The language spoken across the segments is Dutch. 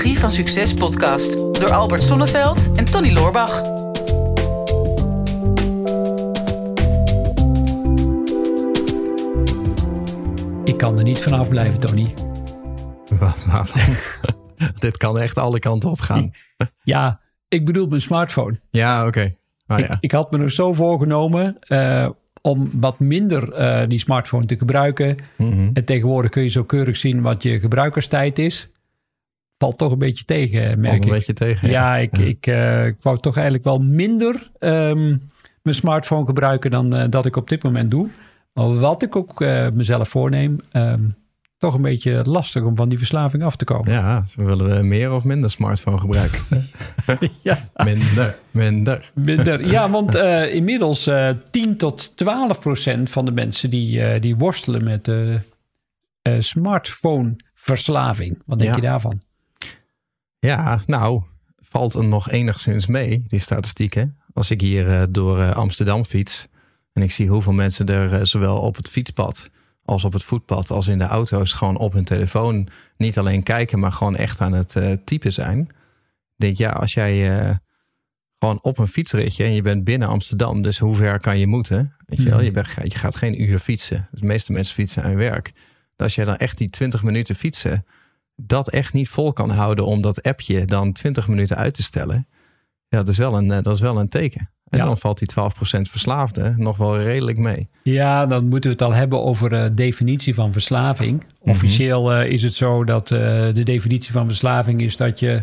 Psychologie van Succes podcast door Albert Sonneveld en Tony Loorbach. Ik kan er niet vanaf blijven, Tony. Dit kan echt alle kanten op gaan. Ja, ik bedoel mijn smartphone. Ja, oké. Ah, ik, ja. ik had me er zo voorgenomen eh, om wat minder eh, die smartphone te gebruiken. Mhm. En tegenwoordig kun je zo keurig zien wat je gebruikerstijd is. Valt toch een beetje tegen, merk een ik. beetje tegen. Ja, ik, Ik, eh, ik wou toch eigenlijk wel minder ehm, mijn smartphone gebruiken dan eh, dat ik op dit moment doe. Maar wat ik ook eh, mezelf voorneem, ehm, toch een beetje lastig om van die verslaving af te komen. Ja, willen we meer of minder smartphone gebruiken? Ja, minder, minder. minder. ja want inmiddels eh 10 tot 12 procent van de mensen die, die worstelen met eh, smartphone-verslaving. Wat denk Ja. je daarvan? Ja, nou, valt er nog enigszins mee, die statistieken. Als ik hier eh, door eh, Amsterdam fiets en ik zie hoeveel mensen er eh, zowel op het fietspad als op het voetpad als in de auto's gewoon op hun telefoon niet alleen kijken, maar gewoon echt aan het typen zijn. Ik denk ja, als jij gewoon op een fietsritje en je bent binnen Amsterdam, dus hoe ver kan je moeten? Weet je wel, Mhm. je, bent, je gaat geen uur fietsen. De meeste mensen fietsen aan hun werk. Als jij dan echt die 20 minuten fietsen, dat echt niet vol kan houden om dat appje dan 20 minuten uit te stellen. Ja, dat is wel een, eh, dat is wel een teken. En Ja. dan valt die 12% verslaafde nog wel redelijk mee. Ja, dan moeten we het al hebben over uh, definitie van verslaving. Officieel uh, is het zo dat de definitie van verslaving is dat je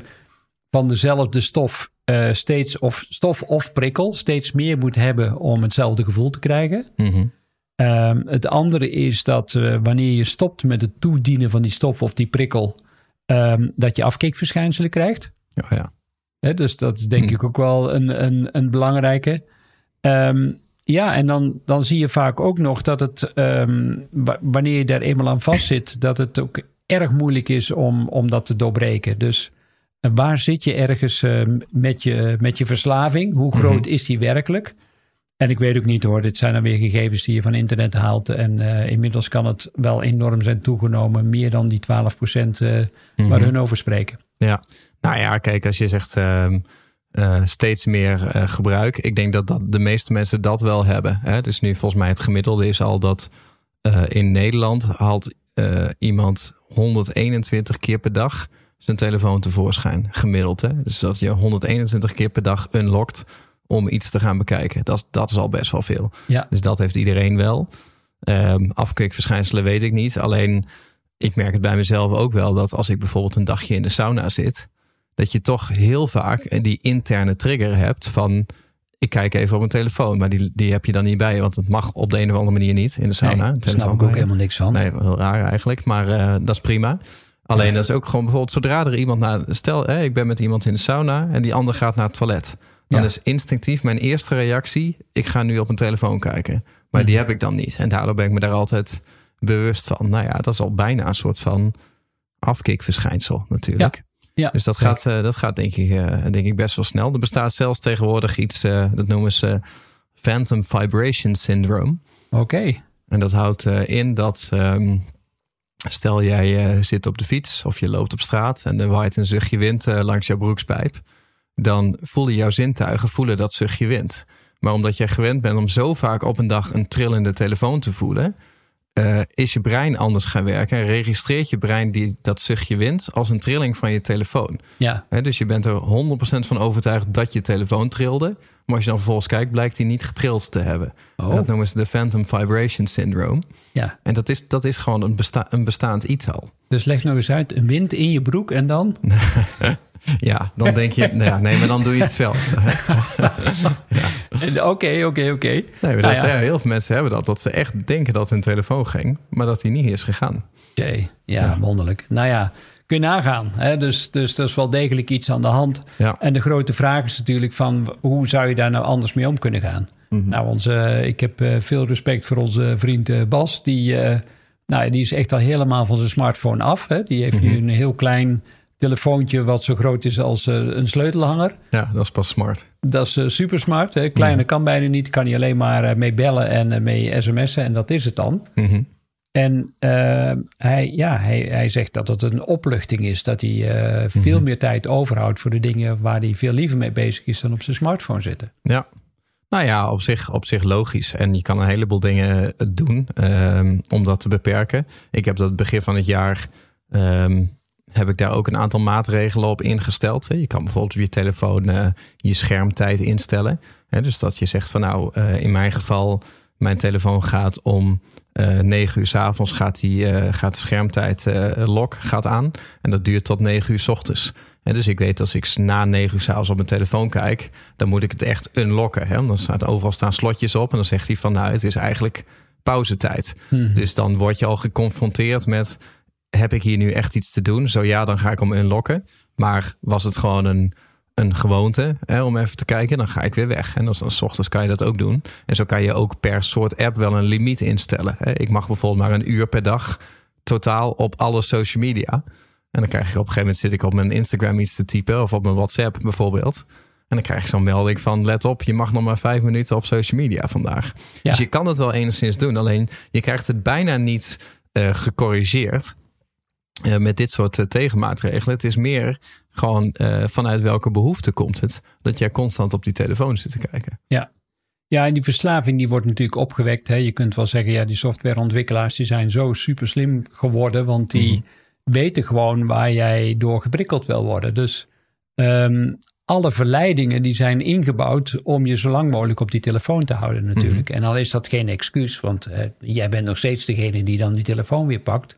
van dezelfde stof uh, steeds of stof of prikkel steeds meer moet hebben om hetzelfde gevoel te krijgen. Mm Um, het andere is dat uh, wanneer je stopt met het toedienen van die stof of die prikkel, um, dat je afkeekverschijnselen krijgt. Oh ja. He, dus dat is denk mm. ik ook wel een, een, een belangrijke. Um, ja, en dan, dan zie je vaak ook nog dat het, wanneer je daar eenmaal aan vastzit, dat het ook erg moeilijk is om, om dat te doorbreken. Dus uh, waar zit je ergens uh, met, je, met je verslaving? Hoe groot mm -hmm. is die werkelijk? En ik weet ook niet hoor, dit zijn dan weer gegevens die je van internet haalt. En uh, inmiddels kan het wel enorm zijn toegenomen. Meer dan die 12 procent uh, mm -hmm. waar hun over spreken. Ja, nou ja, kijk, als je zegt uh, steeds meer eh, gebruik. Ik denk dat, dat de meeste mensen dat wel hebben. Hè? Dus nu volgens mij het gemiddelde is al dat eh, in Nederland haalt eh, iemand 121 keer per dag zijn telefoon tevoorschijn. Gemiddeld. Hè? Dus dat je 121 keer per dag unlockt om iets te gaan bekijken. Dat, is, dat is al best wel veel. Ja. Dus dat heeft iedereen wel. Um, afkikverschijnselen weet ik niet. Alleen ik merk het bij mezelf ook wel dat als ik bijvoorbeeld een dagje in de sauna zit, dat je toch heel vaak die interne trigger hebt van ik kijk even op mijn telefoon, maar die, die heb je dan niet bij, want het mag op de een of andere manier niet in de sauna. Nee, daar snap ik ook helemaal niks van. Nee, heel raar eigenlijk, maar uh, dat is prima. Alleen ja. dat is ook gewoon bijvoorbeeld zodra er iemand naar, stel hè, ik ben met iemand in de sauna en die ander gaat naar het toilet. Dan ja. is instinctief mijn eerste reactie: ik ga nu op mijn telefoon kijken. Maar die heb ik dan niet. En daardoor ben ik me daar altijd bewust van. Nou ja, dat is al bijna een soort van afkikverschijnsel natuurlijk. Ja. Ja. Dus dat gaat, uh, dat gaat denk, ik, uh, denk ik best wel snel. Er bestaat zelfs tegenwoordig iets, uh, dat noemen ze Phantom Vibration Syndrome. Oké. Okay. En dat houdt in dat, um, stel jij zit op de fiets of je loopt op straat en er waait een zuchtje wind langs jouw broekspijp dan voelen jouw zintuigen voelen dat zuchtje wind. Maar omdat jij gewend bent om zo vaak op een dag een trillende telefoon te voelen, uh, is je brein anders gaan werken en registreert je brein die, dat zuchtje wind als een trilling van je telefoon. Ja. He, dus je bent er 100% van overtuigd dat je telefoon trilde. Maar als je dan vervolgens kijkt, blijkt die niet getrild te hebben. Oh. Dat noemen ze de Phantom Vibration Syndrome. Ja. En dat is, dat is gewoon een, besta een bestaand iets al. Dus leg nog eens uit, een wind in je broek en dan? Ja, dan denk je, nou ja, nee, maar dan doe je het zelf. Oké, oké, oké. Dat, ja. heel veel mensen hebben dat. Dat ze echt denken dat hun telefoon ging, maar dat die niet is gegaan. Oké, okay. ja, ja, wonderlijk. Nou ja, kun je nagaan. Hè? Dus, dus er is wel degelijk iets aan de hand. Ja. En de grote vraag is natuurlijk van... hoe zou je daar nou anders mee om kunnen gaan? Mm -hmm. Nou, onze, ik heb uh, veel respect voor onze vriend uh, Bas. Die, nou, die is echt al helemaal van zijn smartphone af. Hè? Die heeft mm -hmm. nu een heel klein telefoontje wat zo groot is als uh, een sleutelhanger. Ja, dat is pas smart. Dat is uh, super smart. Hè? Kleine mm. kan bijna niet. Kan je alleen maar uh, mee bellen en mee sms'en en dat is het dan. Mm -hmm. En hij, ja, hij, hij zegt dat het een opluchting is. Dat hij veel mm-hmm. meer tijd overhoudt voor de dingen waar hij veel liever mee bezig is dan op zijn smartphone zitten. Ja, nou ja, op zich, op zich logisch. En je kan een heleboel dingen doen um, om dat te beperken. Ik heb dat begin van het jaar. Um, heb ik daar ook een aantal maatregelen op ingesteld. Je kan bijvoorbeeld op je telefoon uh, je schermtijd instellen. Dus dat je zegt van nou, uh, in mijn geval, mijn telefoon gaat om uh, 9 uur s avonds gaat, die, gaat de schermtijd lok gaat aan. En dat duurt tot 9 uur s ochtends. En dus ik weet als ik na 9 uur s'avonds op mijn telefoon kijk, dan moet ik het echt unlocken. Hè? Dan staat overal staan slotjes op en dan zegt hij van nou, het is eigenlijk pauzetijd. Hmm. Dus dan word je al geconfronteerd met heb ik hier nu echt iets te doen? Zo ja, dan ga ik hem unlocken. Maar was het gewoon een, een gewoonte hè, om even te kijken, dan ga ik weer weg. En dan, dan s ochtends kan je dat ook doen. En zo kan je ook per soort app wel een limiet instellen. Hè. Ik mag bijvoorbeeld maar een uur per dag totaal op alle social media. En dan krijg ik op een gegeven moment zit ik op mijn Instagram iets te typen of op mijn WhatsApp bijvoorbeeld. En dan krijg ik zo'n melding van let op, je mag nog maar vijf minuten op social media vandaag. Dus je kan het wel enigszins doen, alleen je krijgt het bijna niet uh, gecorrigeerd. Uh, met dit soort uh, tegenmaatregelen. Het is meer gewoon vanuit welke behoefte komt het dat jij constant op die telefoon zit te kijken. Ja, ja, en die verslaving die wordt natuurlijk opgewekt. Hè. Je kunt wel zeggen, ja, die softwareontwikkelaars die zijn zo super slim geworden, want die mhm weten gewoon waar jij door geprikkeld wil worden. Dus um, alle verleidingen die zijn ingebouwd om je zo lang mogelijk op die telefoon te houden natuurlijk. Mhm. En al is dat geen excuus, want jij bent nog steeds degene die dan die telefoon weer pakt.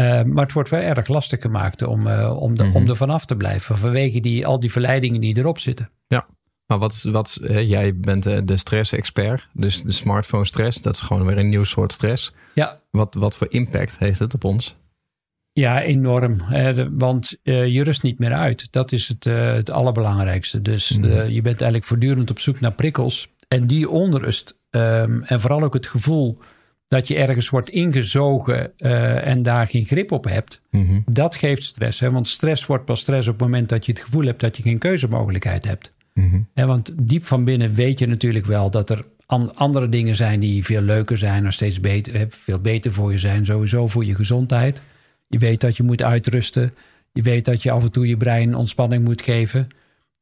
Uh, maar het wordt wel erg lastig gemaakt om, uh, om, de, mm -hmm. om er vanaf te blijven vanwege die, al die verleidingen die erop zitten. Ja, maar wat, wat jij bent de, de stress-expert, dus de smartphone stress, dat is gewoon weer een nieuw soort stress. Ja. Wat, wat voor impact heeft het op ons? Ja, enorm. want je rust niet meer uit. Dat is het, het allerbelangrijkste. Dus mm. uh, je bent eigenlijk voortdurend op zoek naar prikkels. En die onrust um, en vooral ook het gevoel dat je ergens wordt ingezogen en daar geen grip op hebt, mm -hmm. dat geeft stress. Hè? Want stress wordt pas stress op het moment dat je het gevoel hebt dat je geen keuzemogelijkheid hebt. Mm -hmm. en want diep van binnen weet je natuurlijk wel dat er an andere dingen zijn die veel leuker zijn, nog steeds beter, veel beter voor je zijn, sowieso voor je gezondheid. Je weet dat je moet uitrusten. Je weet dat je af en toe je brein ontspanning moet geven.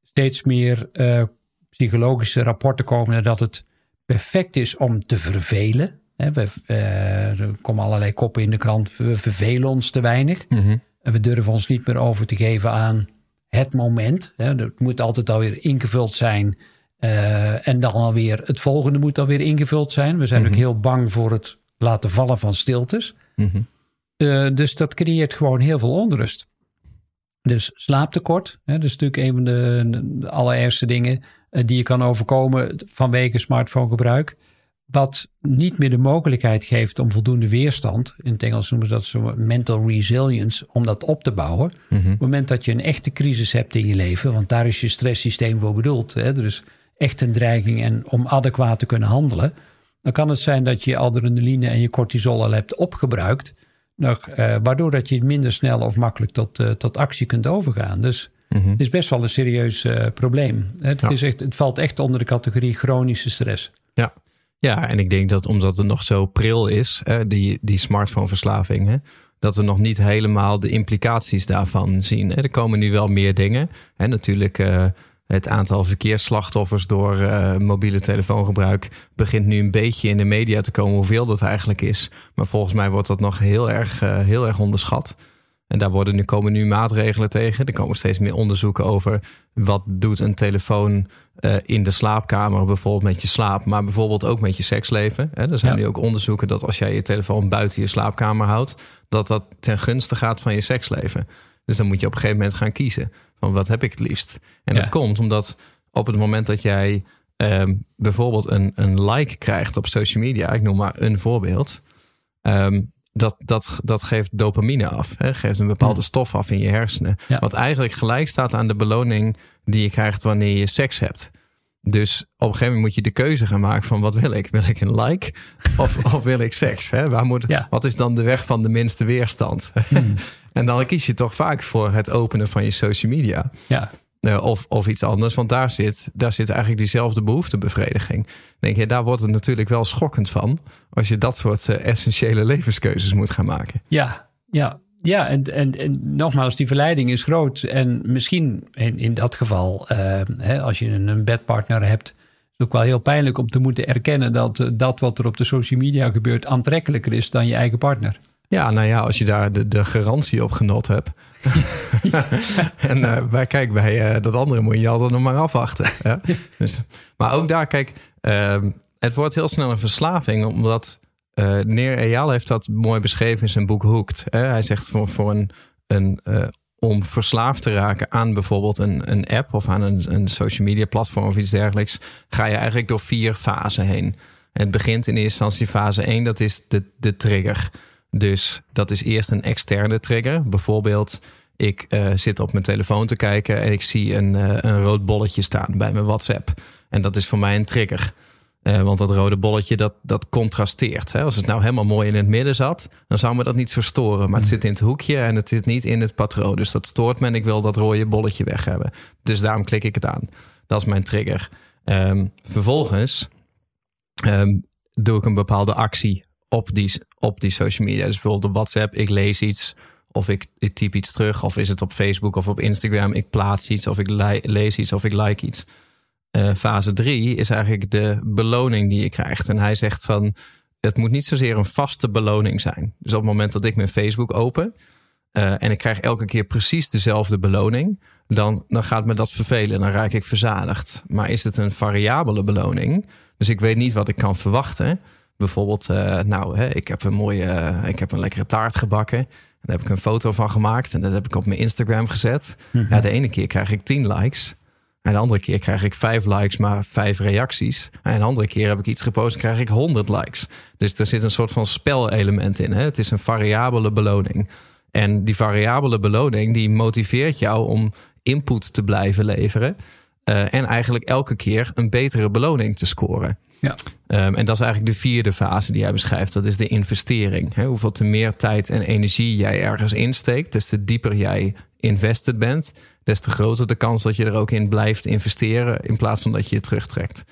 Steeds meer uh, psychologische rapporten komen dat het perfect is om te vervelen. We, uh, er komen allerlei koppen in de krant. We vervelen ons te weinig. Mm -hmm. En we durven ons niet meer over te geven aan het moment. Het moet altijd alweer ingevuld zijn. Uh, en dan alweer het volgende moet alweer ingevuld zijn. We zijn mm -hmm. ook heel bang voor het laten vallen van stiltes. Mm -hmm. Uh, dus dat creëert gewoon heel veel onrust. Dus slaaptekort, hè, dat is natuurlijk een van de, de allerergste dingen die je kan overkomen vanwege smartphonegebruik. Wat niet meer de mogelijkheid geeft om voldoende weerstand, in het Engels noemen ze dat zo mental resilience, om dat op te bouwen. Mm -hmm. Op het moment dat je een echte crisis hebt in je leven, want daar is je stresssysteem voor bedoeld. Hè, dus echt een dreiging en om adequaat te kunnen handelen. Dan kan het zijn dat je adrenaline en je cortisol al hebt opgebruikt nog, uh, waardoor dat je minder snel of makkelijk tot, uh, tot actie kunt overgaan. Dus mm -hmm. het is best wel een serieus uh, probleem. Het, Ja. is echt, het valt echt onder de categorie chronische stress. Ja. en ik denk dat omdat het nog zo pril is, hè, die, die smartphoneverslaving, hè, dat we nog niet helemaal de implicaties daarvan zien. Er komen nu wel meer dingen. Hè, natuurlijk uh, het aantal verkeersslachtoffers door uh, mobiele telefoongebruik begint nu een beetje in de media te komen hoeveel dat eigenlijk is. Maar volgens mij wordt dat nog heel erg, uh, heel erg onderschat. En daar worden nu, komen nu maatregelen tegen. Er komen steeds meer onderzoeken over wat doet een telefoon uh, in de slaapkamer, bijvoorbeeld met je slaap, maar bijvoorbeeld ook met je seksleven. Hè, er zijn ja. nu ook onderzoeken dat als jij je telefoon buiten je slaapkamer houdt, dat dat ten gunste gaat van je seksleven. Dus dan moet je op een gegeven moment gaan kiezen van wat heb ik het liefst. En ja. dat komt omdat op het moment dat jij um, bijvoorbeeld een, een like krijgt op social media, ik noem maar een voorbeeld, um, dat, dat, dat geeft dopamine af. Hè? Geeft een bepaalde stof af in je hersenen. Ja. Wat eigenlijk gelijk staat aan de beloning die je krijgt wanneer je seks hebt. Dus op een gegeven moment moet je de keuze gaan maken van wat wil ik? Wil ik een like of, of wil ik seks? Hè? Waar moet, ja. Wat is dan de weg van de minste weerstand? Hmm. en dan kies je toch vaak voor het openen van je social media. Ja. Uh, of, of iets anders, want daar zit, daar zit eigenlijk diezelfde behoeftebevrediging. denk je, daar wordt het natuurlijk wel schokkend van als je dat soort uh, essentiële levenskeuzes moet gaan maken. Ja, ja. Ja, en, en, en nogmaals, die verleiding is groot. En misschien in, in dat geval, uh, hè, als je een, een bedpartner hebt, is het ook wel heel pijnlijk om te moeten erkennen dat dat wat er op de social media gebeurt aantrekkelijker is dan je eigen partner. Ja, nou ja, als je daar de, de garantie op genot hebt. en uh, bij, kijk, bij uh, dat andere moet je altijd nog maar afwachten. Ja? Dus, maar ook daar, kijk, uh, het wordt heel snel een verslaving, omdat uh, Neer Eyal heeft dat mooi beschreven in zijn boek Hooked. Hij zegt voor, voor een, een om verslaafd te raken aan bijvoorbeeld een, een app of aan een, een social media platform of iets dergelijks, ga je eigenlijk door vier fasen heen. het begint in eerste instantie fase 1, dat is de, de trigger. Dus dat is eerst een externe trigger. Bijvoorbeeld, ik uh, zit op mijn telefoon te kijken en ik zie een, uh, een rood bolletje staan bij mijn WhatsApp. En dat is voor mij een trigger. Uh, want dat rode bolletje, dat, dat contrasteert. Hè? Als het nou helemaal mooi in het midden zat, dan zou me dat niet zo storen. Maar het zit in het hoekje en het zit niet in het patroon. Dus dat stoort me en ik wil dat rode bolletje weg hebben. Dus daarom klik ik het aan. Dat is mijn trigger. Um, vervolgens um, doe ik een bepaalde actie op die, op die social media. Dus bijvoorbeeld op WhatsApp, ik lees iets of ik, typ iets terug. Of is het op Facebook of op Instagram, ik plaats iets of ik lees iets of ik like iets. Uh, fase 3 is eigenlijk de beloning die je krijgt. En hij zegt van, het moet niet zozeer een vaste beloning zijn. Dus op het moment dat ik mijn Facebook open uh, en ik krijg elke keer precies dezelfde beloning, dan, dan gaat me dat vervelen. Dan raak ik verzadigd. Maar is het een variabele beloning? Dus ik weet niet wat ik kan verwachten. Bijvoorbeeld, uh, nou, hè, ik heb een mooie, uh, ik heb een lekkere taart gebakken. Daar heb ik een foto van gemaakt en dat heb ik op mijn Instagram gezet. Mm -hmm. ja, de ene keer krijg ik 10 likes. En de andere keer krijg ik 5 likes, maar 5 reacties. En de andere keer heb ik iets gepost en krijg ik 100 likes. Dus er zit een soort van spelelement in. Hè? Het is een variabele beloning. En die variabele beloning die motiveert jou om input te blijven leveren. Uh, en eigenlijk elke keer een betere beloning te scoren. Ja. Um, en dat is eigenlijk de vierde fase die jij beschrijft. Dat is de investering. He, hoeveel te meer tijd en energie jij ergens insteekt, des te dieper jij invested bent, des te groter de kans dat je er ook in blijft investeren in plaats van dat je je terugtrekt.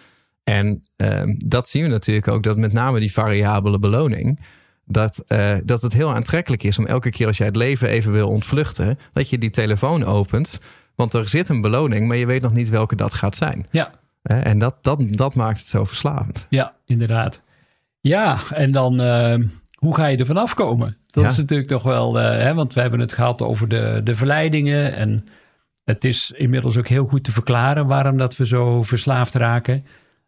En um, dat zien we natuurlijk ook, dat met name die variabele beloning, dat, uh, dat het heel aantrekkelijk is om elke keer als jij het leven even wil ontvluchten, dat je die telefoon opent. Want er zit een beloning, maar je weet nog niet welke dat gaat zijn. Ja. En dat, dat, dat maakt het zo verslavend. Ja, inderdaad. Ja, en dan uh, hoe ga je er vanaf komen? Dat ja. is natuurlijk toch wel, uh, hè, want we hebben het gehad over de, de verleidingen. En het is inmiddels ook heel goed te verklaren waarom dat we zo verslaafd raken.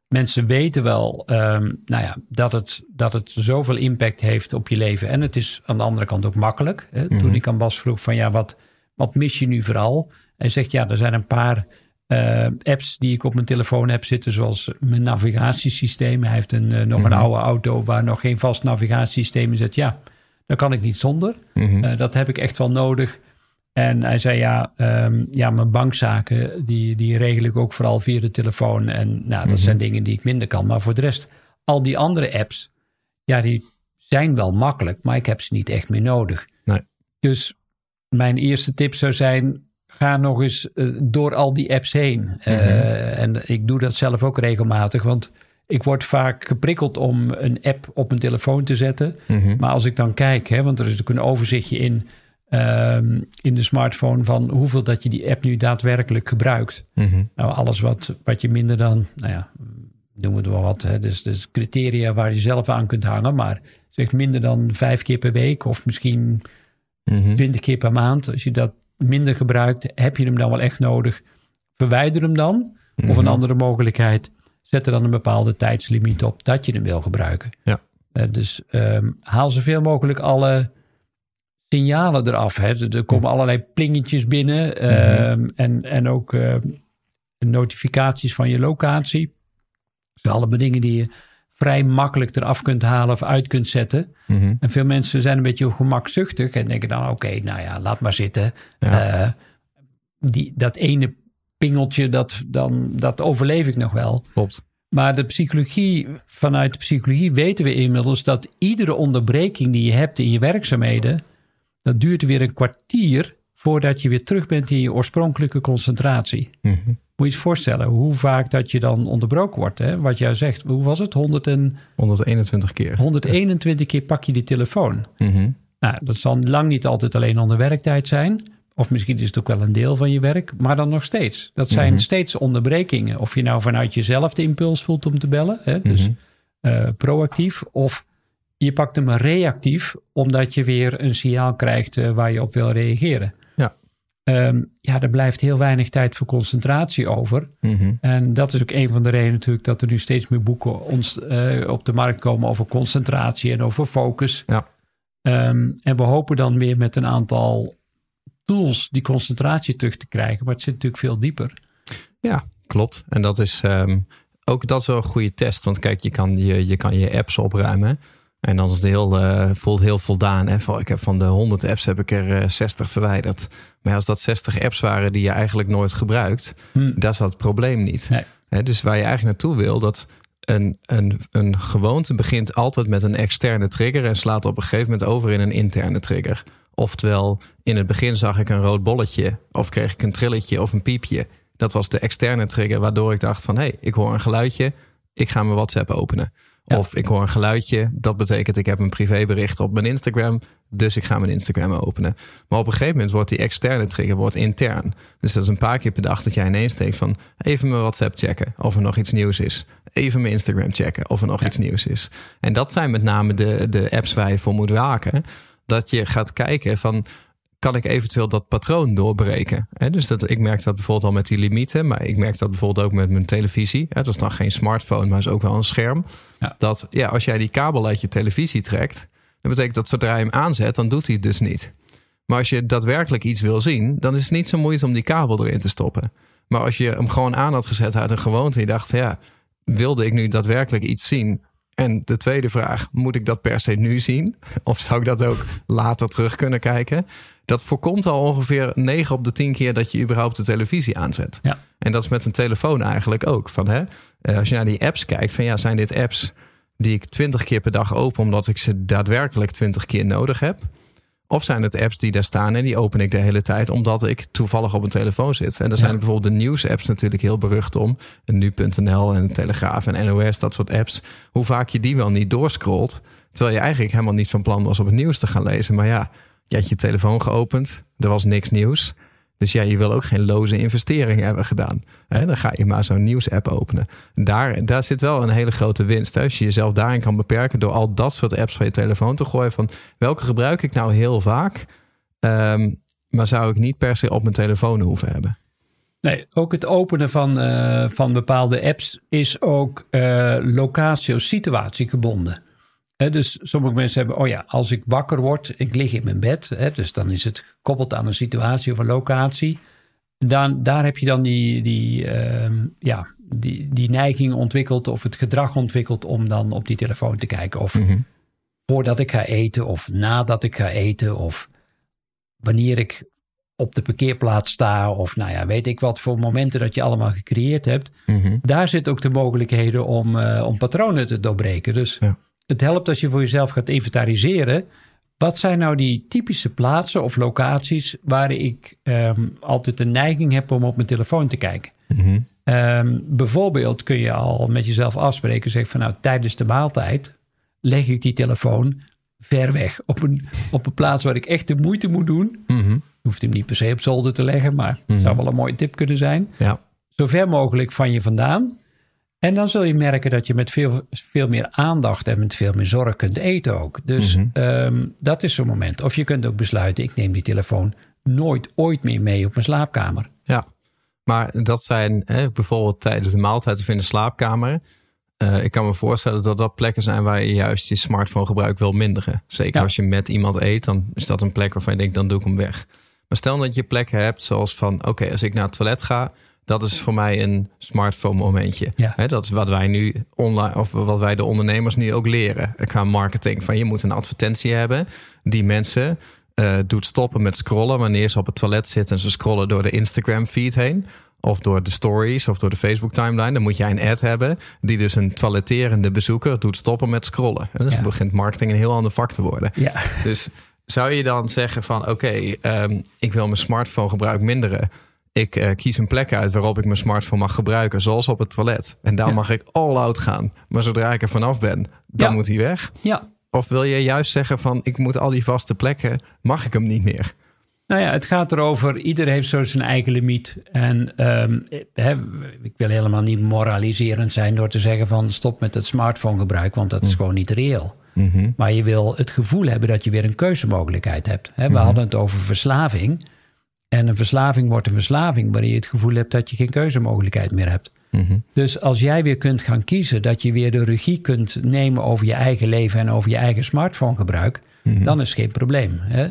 Mensen weten wel um, nou ja, dat, het, dat het zoveel impact heeft op je leven. En het is aan de andere kant ook makkelijk. Hè? Mm -hmm. Toen ik aan Bas vroeg van ja, wat, wat mis je nu vooral? Hij zegt ja, er zijn een paar uh, apps die ik op mijn telefoon heb zitten, zoals mijn navigatiesysteem. Hij heeft een, uh, nog een oude auto waar nog geen vast navigatiesysteem in zit. Ja, daar kan ik niet zonder. Mm-hmm. Uh, dat heb ik echt wel nodig. En hij zei ja, um, ja mijn bankzaken, die, die regel ik ook vooral via de telefoon. En nou, dat mm-hmm. zijn dingen die ik minder kan. Maar voor de rest, al die andere apps, ja, die zijn wel makkelijk, maar ik heb ze niet echt meer nodig. Nee. Dus mijn eerste tip zou zijn, ga nog eens uh, door al die apps heen. Mm -hmm. uh, en ik doe dat zelf ook regelmatig, want ik word vaak geprikkeld om een app op mijn telefoon te zetten. Mm -hmm. Maar als ik dan kijk, hè, want er is natuurlijk een overzichtje in, uh, in de smartphone van hoeveel dat je die app nu daadwerkelijk gebruikt. Mm -hmm. Nou, alles wat, wat je minder dan, nou ja, doen we het wel wat. Hè, dus, dus criteria waar je zelf aan kunt hangen, maar zeg minder dan vijf keer per week of misschien twintig keer per maand. Als je dat minder gebruikt, heb je hem dan wel echt nodig? Verwijder hem dan. Of een andere mogelijkheid, zet er dan een bepaalde tijdslimiet op dat je hem wil gebruiken. Ja. Uh, dus um, haal zoveel mogelijk alle signalen eraf. Hè. Er, komen mm. allerlei plingetjes binnen uh, mm-hmm. en, en ook uh, notificaties van je locatie. Dus allemaal dingen die je vrij makkelijk eraf kunt halen of uit kunt zetten. Mm-hmm. En veel mensen zijn een beetje gemakzuchtig en denken dan: oké, okay, nou ja, laat maar zitten. Ja. Uh, die, dat ene pingeltje, dat, dan, dat overleef ik nog wel. Klopt. Maar de psychologie, vanuit de psychologie weten we inmiddels dat iedere onderbreking die je hebt in je werkzaamheden, dat duurt weer een kwartier voordat je weer terug bent in je oorspronkelijke concentratie. Mhm. Moet je eens voorstellen hoe vaak dat je dan onderbroken wordt. Hè? Wat jij zegt, hoe was het? 100 en, 121 keer. 121 keer pak je die telefoon. Mhm. Nou, dat zal lang niet altijd alleen onder werktijd zijn. Of misschien is het ook wel een deel van je werk. Maar dan nog steeds. Dat zijn Mhm. steeds onderbrekingen. Of je nou vanuit jezelf de impuls voelt om te bellen. Hè? Dus Mhm. eh, proactief. Of je pakt hem reactief. Omdat je weer een signaal krijgt eh, waar je op wil reageren. Ja. Ehm, ja, er blijft heel weinig tijd voor concentratie over. Mhm. En dat is ook een van de redenen natuurlijk dat er nu steeds meer boeken ons, eh, op de markt komen over concentratie en over focus. Ja. Ehm, en we hopen dan weer met een aantal tools die concentratie terug te krijgen. Maar het zit natuurlijk veel dieper. Ja, klopt. En dat is ehm, ook dat is wel een goede test. Want kijk, je kan je, je, kan je apps opruimen. En dan is het heel, eh, voelt heel voldaan. Hè? Van, ik heb van de 100 apps heb ik er eh, 60 verwijderd. Maar als dat 60 apps waren die je eigenlijk nooit gebruikt, Hm. dat is dat het probleem niet. Nee. Hè, dus waar je eigenlijk naartoe wil, dat een, een, een gewoonte begint altijd met een externe trigger en slaat op een gegeven moment over in een interne trigger. Oftewel, in het begin zag ik een rood bolletje of kreeg ik een trilletje of een piepje. Dat was de externe trigger waardoor ik dacht van hé, hey, ik hoor een geluidje, ik ga mijn WhatsApp openen. Ja. Of ik hoor een geluidje, dat betekent ik heb een privébericht op mijn Instagram, dus ik ga mijn Instagram openen. Maar op een gegeven moment wordt die externe trigger wordt intern. Dus dat is een paar keer per dag dat jij ineens denkt van even mijn WhatsApp checken of er nog iets nieuws is. Even mijn Instagram checken of er nog Ja. iets nieuws is. En dat zijn met name de, de apps waar je voor moet waken. Dat je gaat kijken van kan ik eventueel dat patroon doorbreken? Dus dat, ik merk dat bijvoorbeeld al met die limieten, maar ik merk dat bijvoorbeeld ook met mijn televisie. Dat is dan geen smartphone, maar is ook wel een scherm. Ja. Dat ja, als jij die kabel uit je televisie trekt, dan betekent dat zodra je hem aanzet, dan doet hij het dus niet. Maar als je daadwerkelijk iets wil zien, dan is het niet zo moeite om die kabel erin te stoppen. Maar als je hem gewoon aan had gezet uit een gewoonte, en je dacht, ja, wilde ik nu daadwerkelijk iets zien? En de tweede vraag, moet ik dat per se nu zien? Of zou ik dat ook later terug kunnen kijken? Dat voorkomt al ongeveer 9 op de 10 keer dat je überhaupt de televisie aanzet. Ja. En dat is met een telefoon eigenlijk ook. Van, hè, eh, als je naar die apps kijkt, van ja, zijn dit apps die ik 20 keer per dag open omdat ik ze daadwerkelijk 20 keer nodig heb? Of zijn het apps die daar staan en die open ik de hele tijd omdat ik toevallig op een telefoon zit? En daar zijn Ja. bijvoorbeeld de nieuws-apps natuurlijk heel berucht om. En Nu.nl en Telegraaf en NOS, dat soort apps. Hoe vaak je die wel niet doorscrollt. Terwijl je eigenlijk helemaal niet van plan was op het nieuws te gaan lezen. Maar ja, je had je telefoon geopend, er was niks nieuws. Dus ja, je wil ook geen loze investering hebben gedaan. Hè, dan ga je maar zo'n nieuws-app openen. Daar, daar zit wel een hele grote winst. Als je jezelf daarin kan beperken door al dat soort apps van je telefoon te gooien. Van welke gebruik ik nou heel vaak? Ehm, maar zou ik niet per se op mijn telefoon hoeven hebben. Nee, ook het openen van, eh, van bepaalde apps is ook eh locatie of situatie gebonden. Dus sommige mensen hebben, oh ja, als ik wakker word, ik lig in mijn bed, dus dan is het gekoppeld aan een situatie of een locatie. Dan, daar heb je dan die, die, ehm, ja, die, die neiging ontwikkeld of het gedrag ontwikkeld om dan op die telefoon te kijken. Of Mhm. voordat ik ga eten of nadat ik ga eten of wanneer ik op de parkeerplaats sta of nou ja, weet ik wat voor momenten dat je allemaal gecreëerd hebt. Mhm. Daar zit ook de mogelijkheden om, eh, om patronen te doorbreken. Dus Ja. Het helpt als je voor jezelf gaat inventariseren. Wat zijn nou die typische plaatsen of locaties waar ik ehm, altijd de neiging heb om op mijn telefoon te kijken? Mhm. Ehm, bijvoorbeeld kun je al met jezelf afspreken, zeg van nou tijdens de maaltijd leg ik die telefoon ver weg op een, op een plaats waar ik echt de moeite moet doen. Mhm. Je hoeft hem niet per se op zolder te leggen, maar zou wel een mooie tip kunnen zijn. Ja. Zo ver mogelijk van je vandaan. En dan zul je merken dat je met veel, veel meer aandacht en met veel meer zorg kunt eten ook. Dus Mhm. ehm, dat is zo'n moment. Of je kunt ook besluiten, ik neem die telefoon nooit ooit meer mee op mijn slaapkamer. Ja, maar dat zijn hè, bijvoorbeeld tijdens de maaltijd of in de slaapkamer. Eh, ik kan me voorstellen dat dat plekken zijn waar je juist je smartphone gebruik wil minderen. Zeker Ja. als je met iemand eet, dan is dat een plek waarvan je denkt, dan doe ik hem weg. Maar stel dat je plekken hebt zoals van, oké, als ik naar het toilet ga, dat is voor mij een smartphone momentje. Ja. Dat is wat wij nu online, of wat wij de ondernemers nu ook leren qua marketing. Van je moet een advertentie hebben die mensen eh, doet stoppen met scrollen wanneer ze op het toilet zitten en ze scrollen door de Instagram feed heen. Of door de stories of door de Facebook timeline. Dan moet jij een ad hebben die dus een toiletterende bezoeker doet stoppen met scrollen. En dus Ja. begint marketing een heel ander vak te worden. Ja, Dus zou je dan zeggen van oké, ehm, ik wil mijn smartphone gebruik minderen. Ik uh, kies een plek uit waarop ik mijn smartphone mag gebruiken, zoals op het toilet. En daar mag ik all out gaan. Maar zodra ik er vanaf ben, dan moet hij weg. Ja. Of wil je juist zeggen van ik moet al die vaste plekken, mag ik hem niet meer? Nou ja, het gaat erover, ieder heeft zo zijn eigen limiet. En um, ik wil helemaal niet moraliserend zijn door te zeggen van stop met het smartphone gebruik, want dat is hm. gewoon niet reëel. Mhm. Maar je wil het gevoel hebben dat je weer een keuzemogelijkheid hebt. we mhm. hadden het over verslaving. En een verslaving wordt een verslaving wanneer je het gevoel hebt dat je geen keuzemogelijkheid meer hebt. Mhm. Dus als jij weer kunt gaan kiezen, dat je weer de regie kunt nemen over je eigen leven en over je eigen smartphonegebruik, dan is geen probleem. Hè?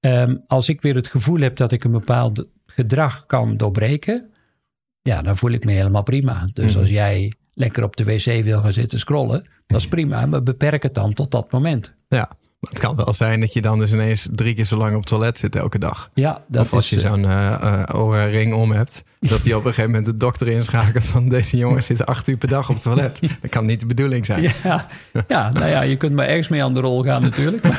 Ehm, als ik weer het gevoel heb dat ik een bepaald gedrag kan doorbreken, ja, dan voel ik me helemaal prima. Dus mhm. als jij lekker op de wc wil gaan zitten scrollen, dat is prima, maar beperk het dan tot dat moment. Ja, het kan wel zijn dat je dan dus ineens drie keer zo lang op het toilet zit elke dag. Ja, dat of als je zo'n uh, ring om hebt, dat die op een gegeven moment de dokter inschakelt van deze jongen zit acht uur per dag op het toilet. Dat kan niet de bedoeling zijn. Ja, ja nou ja, je kunt maar ergens mee aan de rol gaan natuurlijk.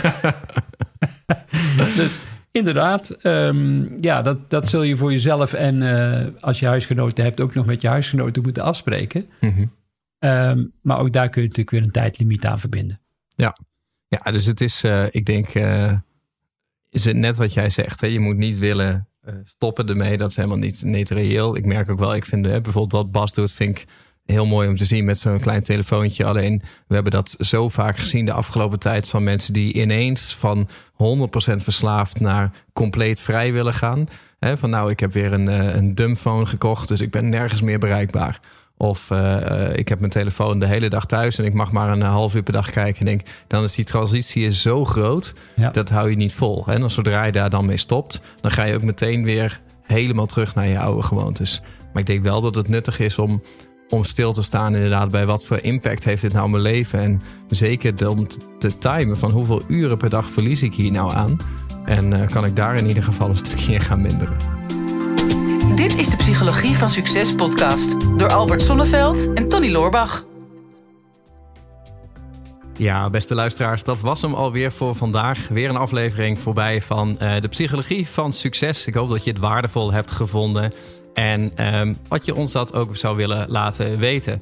dus inderdaad, ehm, ja, dat, dat zul je voor jezelf en uh, als je huisgenoten hebt ook nog met je huisgenoten moeten afspreken. Mm maar ook daar kun je natuurlijk weer een tijdlimiet aan verbinden. Ja, ja dus het is, uh, ik denk, uh, is het net wat jij zegt. Hè? Je moet niet willen stoppen ermee. Dat is helemaal niet, niet reëel. Ik merk ook wel, ik vind bijvoorbeeld wat Bas doet, vind ik heel mooi om te zien met zo'n klein telefoontje. Alleen we hebben dat zo vaak gezien de afgelopen tijd van mensen die ineens van 100% verslaafd naar compleet vrij willen gaan. van nou, ik heb weer een, eh, een dumbphone gekocht, dus ik ben nergens meer bereikbaar. Of uh, ik heb mijn telefoon de hele dag thuis en ik mag maar een half uur per dag kijken. En denk, dan is die transitie zo groot, dat hou je niet vol. En zodra je daar dan mee stopt, dan ga je ook meteen weer helemaal terug naar je oude gewoontes. Maar ik denk wel dat het nuttig is om om stil te staan inderdaad bij wat voor impact heeft dit nou mijn leven. En zeker om te timen van hoeveel uren per dag verlies ik hier nou aan. En uh, kan ik daar in ieder geval een stukje in gaan minderen. Dit is de Psychologie van Succes podcast door Albert Sonneveld en Tony Loorbach. Ja, beste luisteraars, dat was hem alweer voor vandaag. Weer een aflevering voorbij van uh, de Psychologie van Succes. Ik hoop dat je het waardevol hebt gevonden. En um, wat je ons dat ook zou willen laten weten.